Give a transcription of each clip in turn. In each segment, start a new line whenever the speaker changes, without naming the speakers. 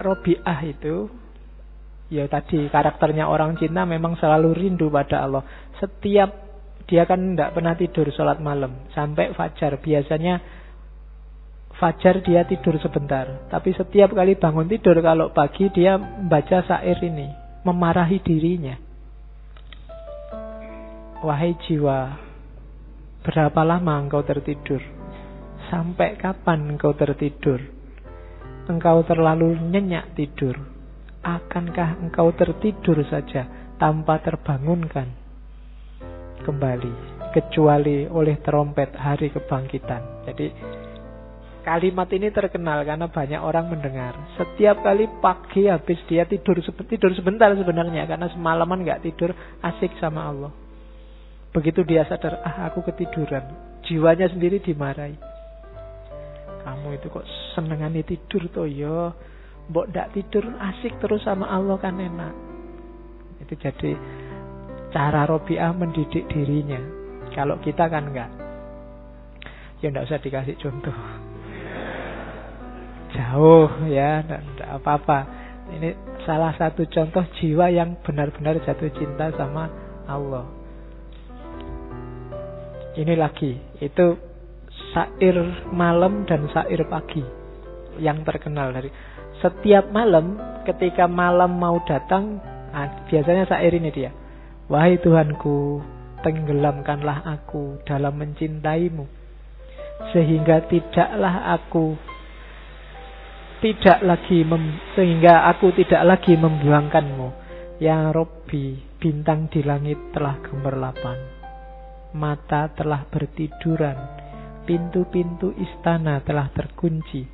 Robiah itu ya tadi karakternya orang cinta memang selalu rindu pada Allah. Setiap dia kan tidak pernah tidur sholat malam sampai fajar. Biasanya fajar dia tidur sebentar. Tapi setiap kali bangun tidur kalau pagi dia membaca syair ini. Memarahi dirinya. Wahai jiwa, berapa lama engkau tertidur? Sampai kapan engkau tertidur? Engkau terlalu nyenyak tidur. Akankah engkau tertidur saja tanpa terbangunkan kembali kecuali oleh terompet hari kebangkitan. Jadi kalimat ini terkenal karena banyak orang mendengar. Setiap kali pagi habis dia tidur tidur sebentar sebenarnya karena semalaman nggak tidur asik sama Allah. Begitu dia sadar, ah aku ketiduran, jiwanya sendiri dimarahi. Kamu itu kok senengane tidur toh ya. Mbok ndak tidur asik terus sama Allah kan enak. Itu jadi cara Robiah mendidik dirinya. Kalau kita kan enggak. Ya enggak usah dikasih contoh. Jauh ya, enggak apa-apa. Ini salah satu contoh jiwa yang benar-benar jatuh cinta sama Allah. Ini lagi, itu sair malam dan sair pagi. Yang terkenal dari setiap malam ketika malam mau datang nah, biasanya sair ini dia. Wahai Tuhanku tenggelamkanlah aku dalam mencintaimu sehingga tidaklah aku tidak lagi mem, sehingga aku tidak lagi membuangkanmu. Ya Robbi bintang di langit telah gemerlapan. Mata telah bertiduran pintu-pintu istana telah terkunci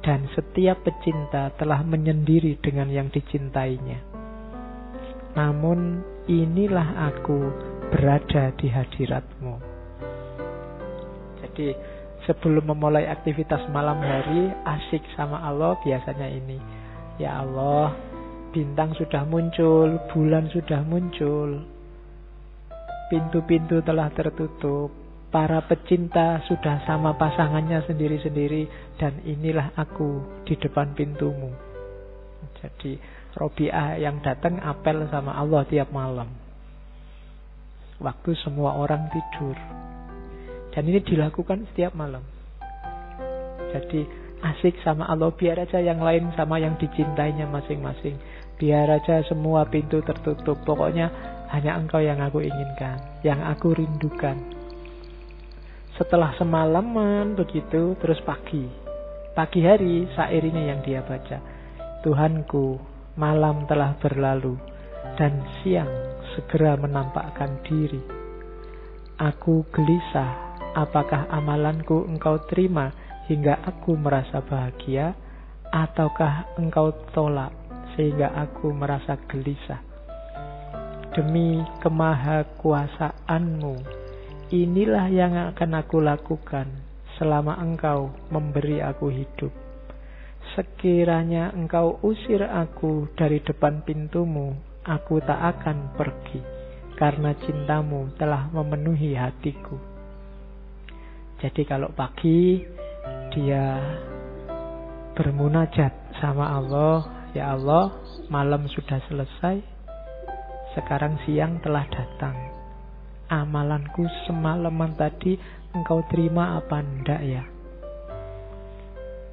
dan setiap pecinta telah menyendiri dengan yang dicintainya. Namun inilah aku berada di hadiratmu. Jadi sebelum memulai aktivitas malam hari asik sama Allah biasanya ini. Ya Allah, bintang sudah muncul, bulan sudah muncul, pintu-pintu telah tertutup, Para pecinta sudah sama pasangannya sendiri-sendiri dan inilah aku di depan pintumu. Jadi Robiah yang datang apel sama Allah tiap malam. Waktu semua orang tidur. Dan ini dilakukan setiap malam. Jadi asik sama Allah biar aja yang lain sama yang dicintainya masing-masing. Biar aja semua pintu tertutup. Pokoknya hanya engkau yang aku inginkan, yang aku rindukan. Setelah semalaman begitu terus pagi. Pagi hari syair ini yang dia baca. Tuhanku, malam telah berlalu dan siang segera menampakkan diri. Aku gelisah, apakah amalanku engkau terima hingga aku merasa bahagia ataukah engkau tolak sehingga aku merasa gelisah. Demi kemahakuasaanmu Inilah yang akan aku lakukan selama engkau memberi aku hidup. Sekiranya engkau usir aku dari depan pintumu, aku tak akan pergi, karena cintamu telah memenuhi hatiku. Jadi kalau pagi dia bermunajat sama Allah, ya Allah, malam sudah selesai, sekarang siang telah datang amalanku semalaman tadi engkau terima apa ndak ya?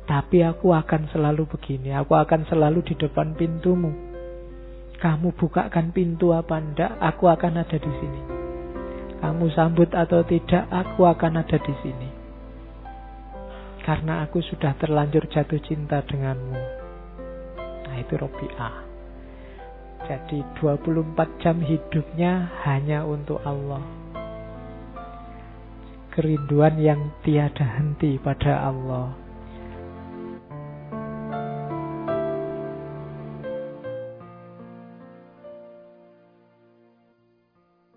Tapi aku akan selalu begini, aku akan selalu di depan pintumu. Kamu bukakan pintu apa ndak, aku akan ada di sini. Kamu sambut atau tidak, aku akan ada di sini. Karena aku sudah terlanjur jatuh cinta denganmu. Nah itu Robi'ah. Jadi 24 jam hidupnya hanya untuk Allah. Kerinduan yang tiada henti pada Allah.